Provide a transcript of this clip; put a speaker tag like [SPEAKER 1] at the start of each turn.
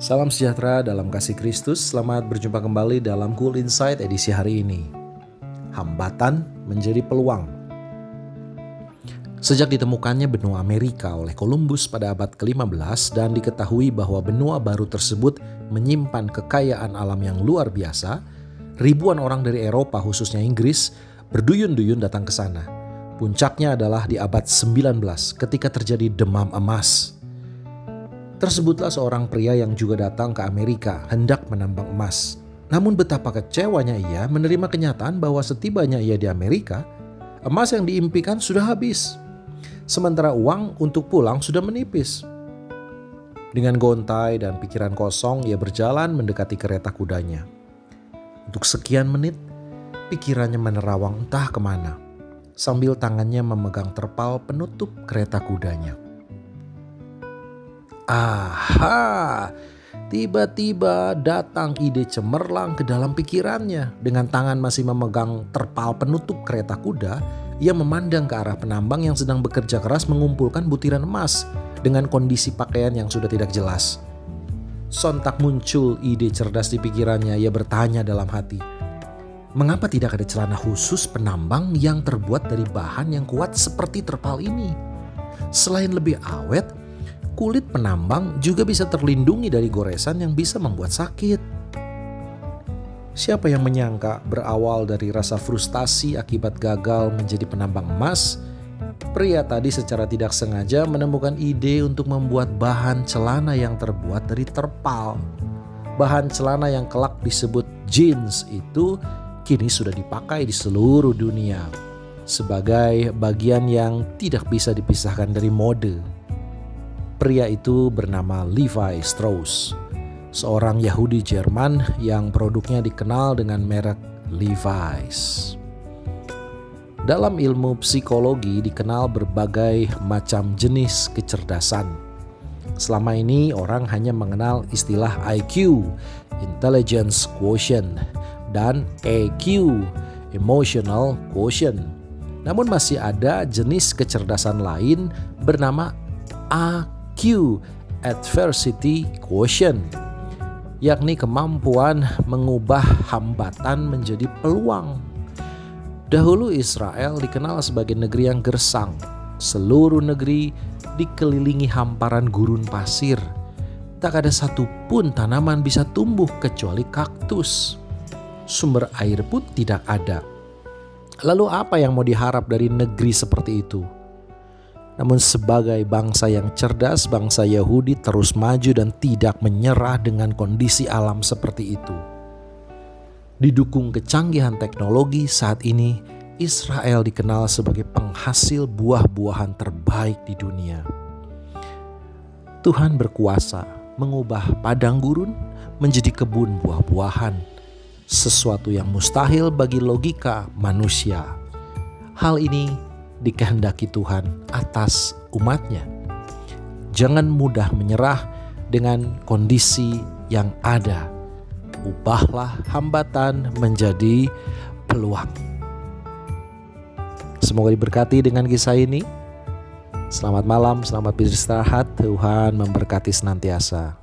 [SPEAKER 1] Salam sejahtera dalam kasih Kristus. Selamat berjumpa kembali dalam Cool Insight edisi hari ini. Hambatan menjadi peluang. Sejak ditemukannya benua Amerika oleh Columbus pada abad ke-15 dan diketahui bahwa benua baru tersebut menyimpan kekayaan alam yang luar biasa, ribuan orang dari Eropa khususnya Inggris berduyun-duyun datang ke sana. Puncaknya adalah di abad 19 ketika terjadi demam emas Tersebutlah seorang pria yang juga datang ke Amerika hendak menambang emas. Namun betapa kecewanya ia menerima kenyataan bahwa setibanya ia di Amerika, emas yang diimpikan sudah habis. Sementara uang untuk pulang sudah menipis. Dengan gontai dan pikiran kosong, ia berjalan mendekati kereta kudanya. Untuk sekian menit, pikirannya menerawang entah ke mana, sambil tangannya memegang terpal penutup kereta kudanya. Aha, tiba-tiba datang ide cemerlang ke dalam pikirannya. Dengan tangan masih memegang terpal penutup kereta kuda, ia memandang ke arah penambang yang sedang bekerja keras mengumpulkan butiran emas dengan kondisi pakaian yang sudah tidak jelas. Sontak muncul ide cerdas di pikirannya, ia bertanya dalam hati, Mengapa tidak ada celana khusus penambang yang terbuat dari bahan yang kuat seperti terpal ini? Selain lebih awet, kulit penambang juga bisa terlindungi dari goresan yang bisa membuat sakit. Siapa yang menyangka berawal dari rasa frustasi akibat gagal menjadi penambang emas, pria tadi secara tidak sengaja menemukan ide untuk membuat bahan celana yang terbuat dari terpal. Bahan celana yang kelak disebut jeans itu kini sudah dipakai di seluruh dunia sebagai bagian yang tidak bisa dipisahkan dari mode. Pria itu bernama Levi Strauss, seorang Yahudi Jerman yang produknya dikenal dengan merek Levi's. Dalam ilmu psikologi dikenal berbagai macam jenis kecerdasan. Selama ini orang hanya mengenal istilah IQ, intelligence quotient, dan EQ, emotional quotient. Namun masih ada jenis kecerdasan lain bernama AQ Q adversity quotient yakni kemampuan mengubah hambatan menjadi peluang. Dahulu Israel dikenal sebagai negeri yang gersang. Seluruh negeri dikelilingi hamparan gurun pasir. Tak ada satupun tanaman bisa tumbuh kecuali kaktus. Sumber air pun tidak ada. Lalu apa yang mau diharap dari negeri seperti itu? Namun sebagai bangsa yang cerdas, bangsa Yahudi terus maju dan tidak menyerah dengan kondisi alam seperti itu. Didukung kecanggihan teknologi saat ini, Israel dikenal sebagai penghasil buah-buahan terbaik di dunia. Tuhan berkuasa mengubah padang gurun menjadi kebun buah-buahan, sesuatu yang mustahil bagi logika manusia. Hal ini dikehendaki Tuhan atas umatnya. Jangan mudah menyerah dengan kondisi yang ada. Ubahlah hambatan menjadi peluang. Semoga diberkati dengan kisah ini. Selamat malam, selamat beristirahat. Tuhan memberkati senantiasa.